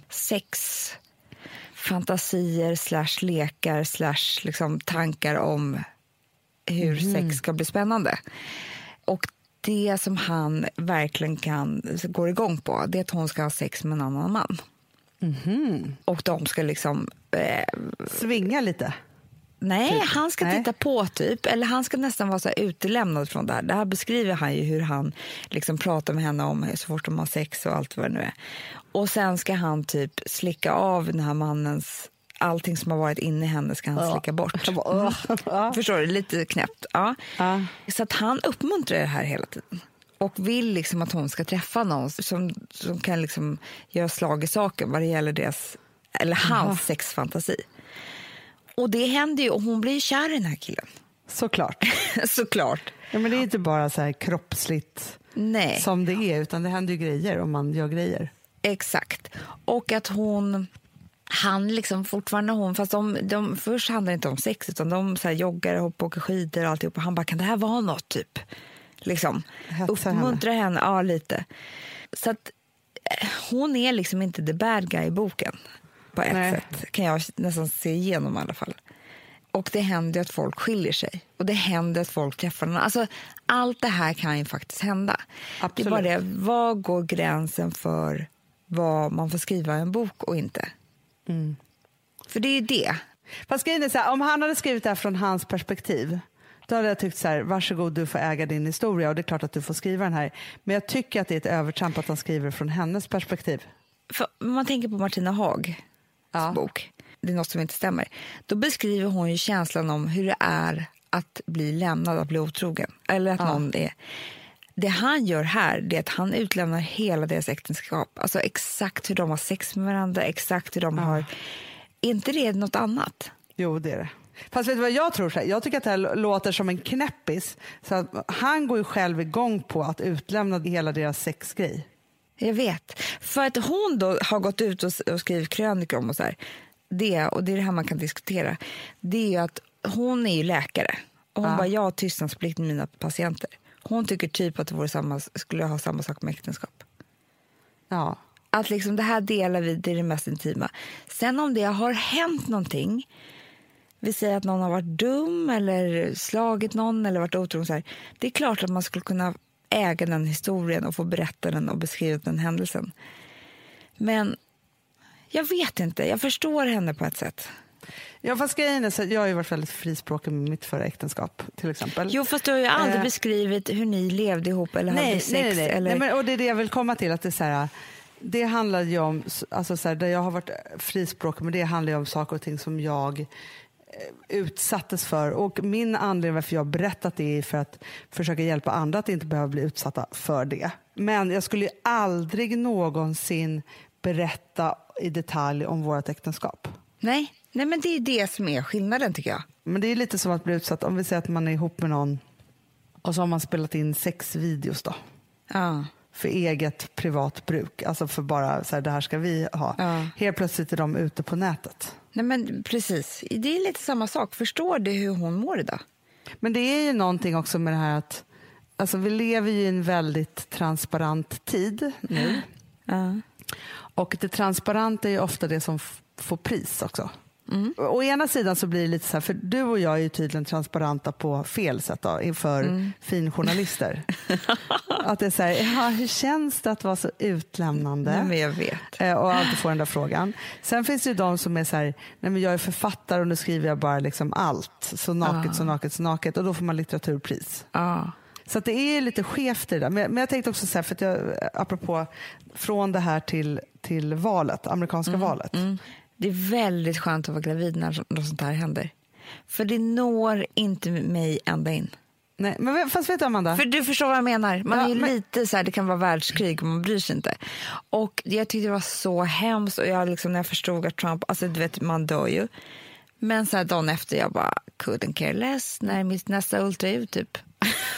sex fantasier slash lekar slash liksom tankar om hur Mhm. sex ska bli spännande. Och det som han verkligen kan går igång på det är att hon ska ha sex med en annan man. Mhm. Och de ska liksom... Eh, Svinga lite. Nej, Typ. han ska Nej. titta på typ. Eller han ska nästan vara så utelämnad från det här. Det här beskriver han ju hur han liksom pratar med henne om så fort de har sex och allt vad det nu är. Och sen ska han typ slicka av den här mannens... Allting som har varit inne i henne ska han slicka bort. Förstår du? Lite knäppt. Ja. Ja. Så att han uppmuntrar det här hela tiden. Och vill liksom att hon ska träffa någon som, som kan liksom göra slag i saken vad det gäller deras, eller hans sexfantasi. Och det händer ju, och hon blir kär i den här killen. Såklart. Såklart. Ja, men det är inte bara så här kroppsligt Nej, som det är, utan det händer ju grejer om man gör grejer. exakt. Och att hon... Han liksom fortfarande hon, fast de, de, först handlar det inte om sex utan de så här joggar, hoppar, åker skidor och alltihop. Och han bara, kan det här vara något typ? Liksom. Hetsar Uppmuntrar henne. ja lite. Så att eh, hon är liksom inte the bad guy i boken. På ett Nej. sätt kan jag nästan se igenom i alla fall. Och det händer att folk skiljer sig. Och det händer att folk träffar någon. Alltså, allt det här kan ju faktiskt hända. Det är bara Absolut. det, var går gränsen för vad man får skriva i en bok och inte? Mm. För det är ju det. Fast grejen är så här, om han hade skrivit det här från hans perspektiv då hade jag tyckt så här, varsågod du får äga din historia och det är klart att du får skriva den här. Men jag tycker att det är ett övertramp att han skriver från hennes perspektiv. För man tänker på Martina Hags Ja. bok, det är något som inte stämmer. Då beskriver hon ju känslan om hur det är att bli lämnad, att bli otrogen. Eller att Ja. någon är... Det han gör här det är att han utlämnar hela deras äktenskap. Alltså exakt hur de har sex med varandra, exakt hur de har... Är inte det något annat? Jo, det är det. Fast vet du vad jag tror? Så? Jag tycker att det här låter som en knäppis. Så han går ju själv igång på att utlämna hela deras sexgrej. Jag vet. För att hon då har gått ut och, och skrivit krönikor om och så här. Det, och det är det här man kan diskutera. Det är ju att hon är ju läkare. Och hon Ja. bara, jag har tystnadsplikt med mina patienter. Hon tycker typ att det vore samma, skulle ha samma sak med äktenskap. Ja. Att liksom det här delar vi, det är det mest intima. Sen om det har hänt någonting, vi säger att någon har varit dum eller slagit någon eller varit otrogen, det är klart att man skulle kunna äga den historien och få berätta den och beskriva den händelsen. Men jag vet inte, jag förstår henne på ett sätt. Ja, fast grejen är så jag har ju varit väldigt frispråkig med mitt förra äktenskap till exempel. Jo, fast du har ju aldrig Eh. beskrivit hur ni levde ihop eller hade nej, sex. nej, nej. Eller... nej men, och det är det jag vill komma till. Att det, är så här, det handlar ju om, alltså så här, där jag har varit frispråkig, men det handlar ju om saker och ting som jag utsattes för. Och min anledning varför jag har berättat det är för att försöka hjälpa andra att inte behöva bli utsatta för det. Men jag skulle aldrig någonsin berätta i detalj om vårt äktenskap. nej, nej, men det är det som är skillnaden tycker jag. Men det är lite som att bli utsatt om vi säger att man är ihop med någon och så har man spelat in sex videos då Ja. För eget privat bruk, alltså för bara så här, det här ska vi ha. Ja. Helt plötsligt är de ute på nätet. Nej, men precis. Det är lite samma sak. Förstår du hur hon mår idag? Men det är ju någonting också med det här att alltså, vi lever ju i en väldigt transparent tid nu. Ja. Och det transparenta är ju ofta det som får pris också. Å ena sidan så blir det lite så här, för du och jag är ju tydligen transparenta på fel sätt då, inför finjournalister. att det är så här, ja, hur känns det att vara så utlämnande? Nej, men jag vet. Eh, och alltid får den där frågan. Sen finns det ju de som är så här, nej men jag är författare och nu skriver jag bara liksom allt. Så naket, så naket, så naket. Och då får man litteraturpris. Ja. Så det är lite skevt i det där. Men, men jag tänkte också så här, för att jag, apropå från det här till, till valet, amerikanska valet. Mm. Det är väldigt skönt att vara gravid när något sånt här händer. För det når inte mig ända in. Nej, men fast vet du Amanda? För du förstår vad jag menar. Man Ja, är men- lite så här, det kan vara världskrig och man bryr sig inte. Och jag tyckte det var så hemskt och jag liksom, när jag förstod att Trump, alltså du vet man dör ju. Men så här dagen efter jag bara couldn't care less när mitt nästa ultraljud typ.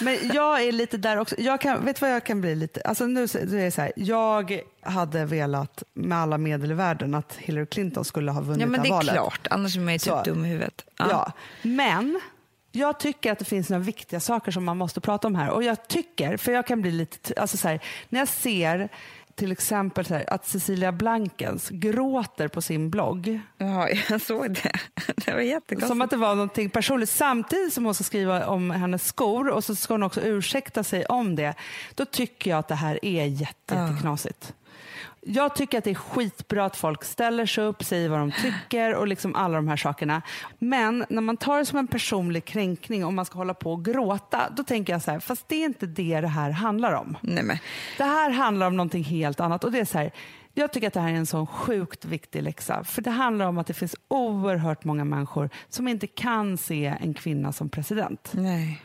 Men jag är lite där också. Jag kan, vet du vad jag kan bli lite? Alltså nu så- det är så här, jag hade velat med alla medel i världen att Hillary Clinton skulle ha vunnit Ja men det det här är valet. klart, annars är man ju typ Så. dum i huvudet. Ja. Men jag tycker att det finns några viktiga saker som man måste prata om här. Och jag tycker, för jag kan bli lite, alltså så här, när jag ser till exempel här, att Cecilia Blankens gråter på sin blogg. Ja, jag såg det. Det var jättekonstigt. Som att det var någonting personligt. Samtidigt som hon ska skriva om hennes skor och så ska hon också ursäkta sig om det. Då tycker jag att det här är jätte, jätteknasigt. Jag tycker att det är skitbra att folk ställer sig upp, säger vad de tycker och liksom alla de här sakerna. Men när man tar det som en personlig kränkning och man ska hålla på och gråta, då tänker jag så här, fast det är inte det det här handlar om. Nej, men. Det här handlar om någonting helt annat och det är så här, jag tycker att det här är en sån sjukt viktig läxa. För det handlar om att det finns oerhört många människor som inte kan se en kvinna som president. Nej.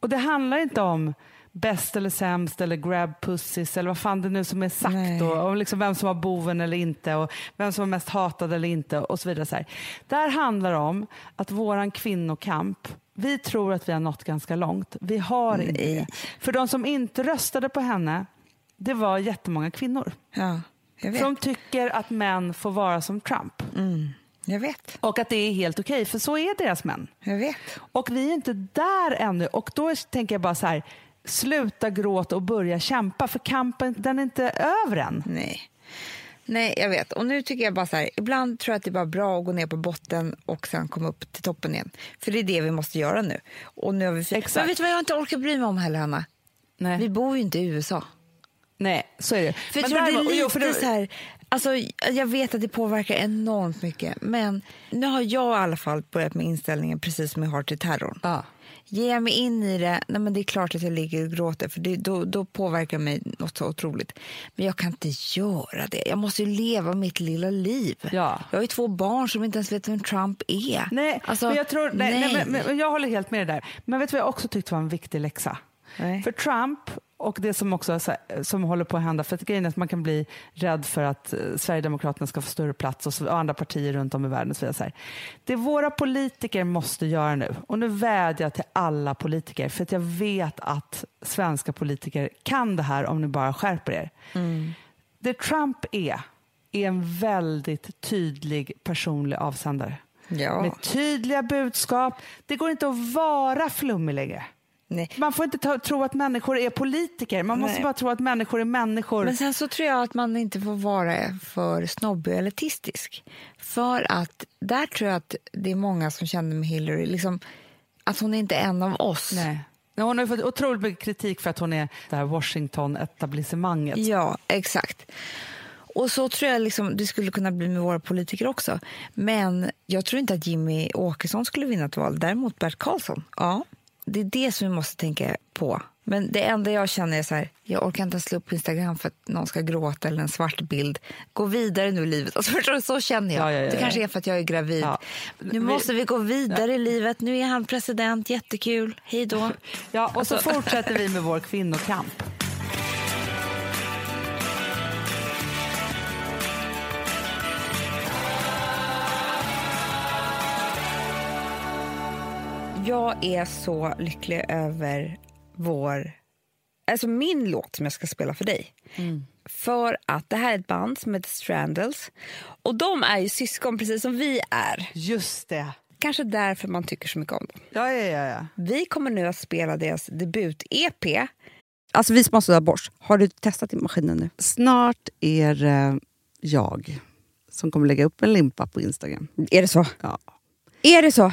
Och det handlar inte om bäst eller sämst eller grab pussies eller vad fan det nu som är sagt Nej. och, och liksom vem som var boven eller inte och vem som var mest hatad eller inte och så vidare. Så här. Det här handlar om att våran kvinnokamp vi tror att vi har nått ganska långt. Vi har inte Nej. det. För de som inte röstade på henne, det var jättemånga kvinnor. Ja, jag vet. Som tycker att män får vara som Trump. Jag vet. Och att det är helt okej, för så är deras män. Jag vet. Och vi är inte där ännu. Och då tänker jag bara så här, sluta gråta och börja kämpa. För kampen, den är inte över än. Nej. Nej, jag vet. Och nu tycker jag bara så här, ibland tror jag att det är bara bra att gå ner på botten och sen komma upp till toppen igen. För det är det vi måste göra nu. Och nu har vi Exakt. Men vet du vad jag inte orkar bry mig om heller, Hanna? Nej, Vi bor ju inte i USA. Nej så är det. För jag Men tror det är lite det- så här, alltså, jag vet att det påverkar enormt mycket, men nu har jag i alla fall börjat med inställningen precis som jag har till terrorn. Ja. Ger jag mig in i det, nej men det är klart att jag ligger och gråter för det, då, då påverkar mig något så otroligt. Men jag kan inte göra det. Jag måste ju leva mitt lilla liv. Ja. Jag har ju två barn som inte ens vet vem Trump är. Nej, Alltså, men jag, tror, nej, nej. nej. men, men jag håller helt med dig där. Men vet du vad jag också tyckte var en viktig läxa? Nej. För Trump och det som också så här- som håller på att hända, för att grejen är att man kan bli rädd för att eh, Sverigedemokraterna ska få större plats och, så, och andra partier runt om i världen. Så vidare. Det våra politiker måste göra nu, och nu vädjar jag till alla politiker, för att jag vet att svenska politiker kan det här om ni bara skärper er. Det Trump är, är en väldigt tydlig personlig avsändare. Ja. Med tydliga budskap. Det går inte att vara flummig längre. Nej. Man får inte ta, tro att människor är politiker. Man måste Nej. bara tro att människor är människor. Men sen så tror jag att man inte får vara för snobbig och elitistisk. För att där tror jag att det är många som känner med Hillary, liksom, att hon är inte är en av oss. Nej. Nej, Hon har fått otroligt mycket kritik för att hon är det här Washington-etablissemanget. Ja, exakt. Och så tror jag liksom, det skulle kunna bli med våra politiker också. Men jag tror inte att Jimmy Åkesson skulle vinna ett val. Däremot Bert Karlsson. Ja, det är det som vi måste tänka på. Men det enda jag känner är så här, jag orkar inte slå upp Instagram för att någon ska gråta eller en svart bild. Gå vidare nu i livet. Alltså, förstår du? så känner jag. Ja, ja, ja, det kanske är för att jag är gravid. Nu måste vi gå vidare i livet. Nu är han president, jättekul. Hej då. Ja, och så Alltså- fortsätter vi med vår kvinnokamp. Jag är så lycklig över vår... Alltså min låt som jag ska spela för dig. För att det här är ett band som heter Strandals. Och de är ju syskon precis som vi är. Just det. Kanske därför man tycker så mycket om dem. Ja, ja, ja. ja. Vi kommer nu att spela deras debut-EP. Alltså vi som har sådär borst, har du testat i maskinen nu? Snart är det jag som kommer lägga upp en limpa på Instagram. Är det så? Ja. Är det så?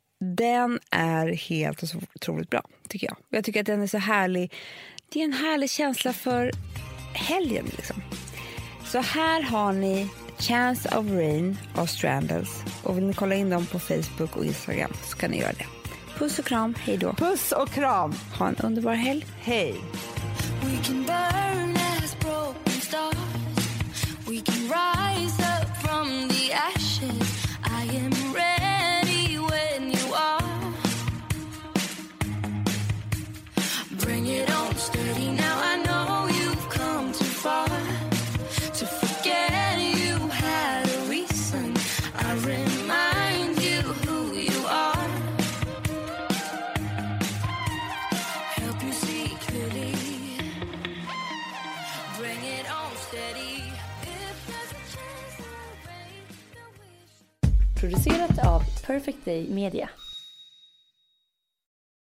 den är helt så otroligt bra, tycker jag. Jag tycker att den är så härlig. Det är en härlig känsla för helgen. Liksom. Så här har ni Chance of Rain av Strandals. Och vill ni kolla in dem på Facebook och Instagram så kan ni göra det. Puss och kram, hej då. Puss och kram. Ha en underbar helg. Hej. We can burn as broken stars. We can rise up steady now. I know you've come too far to forget you had a reason. I remind you who you are. Help you see clearly. Bring it on steady. Producerat av Perfect Day Media.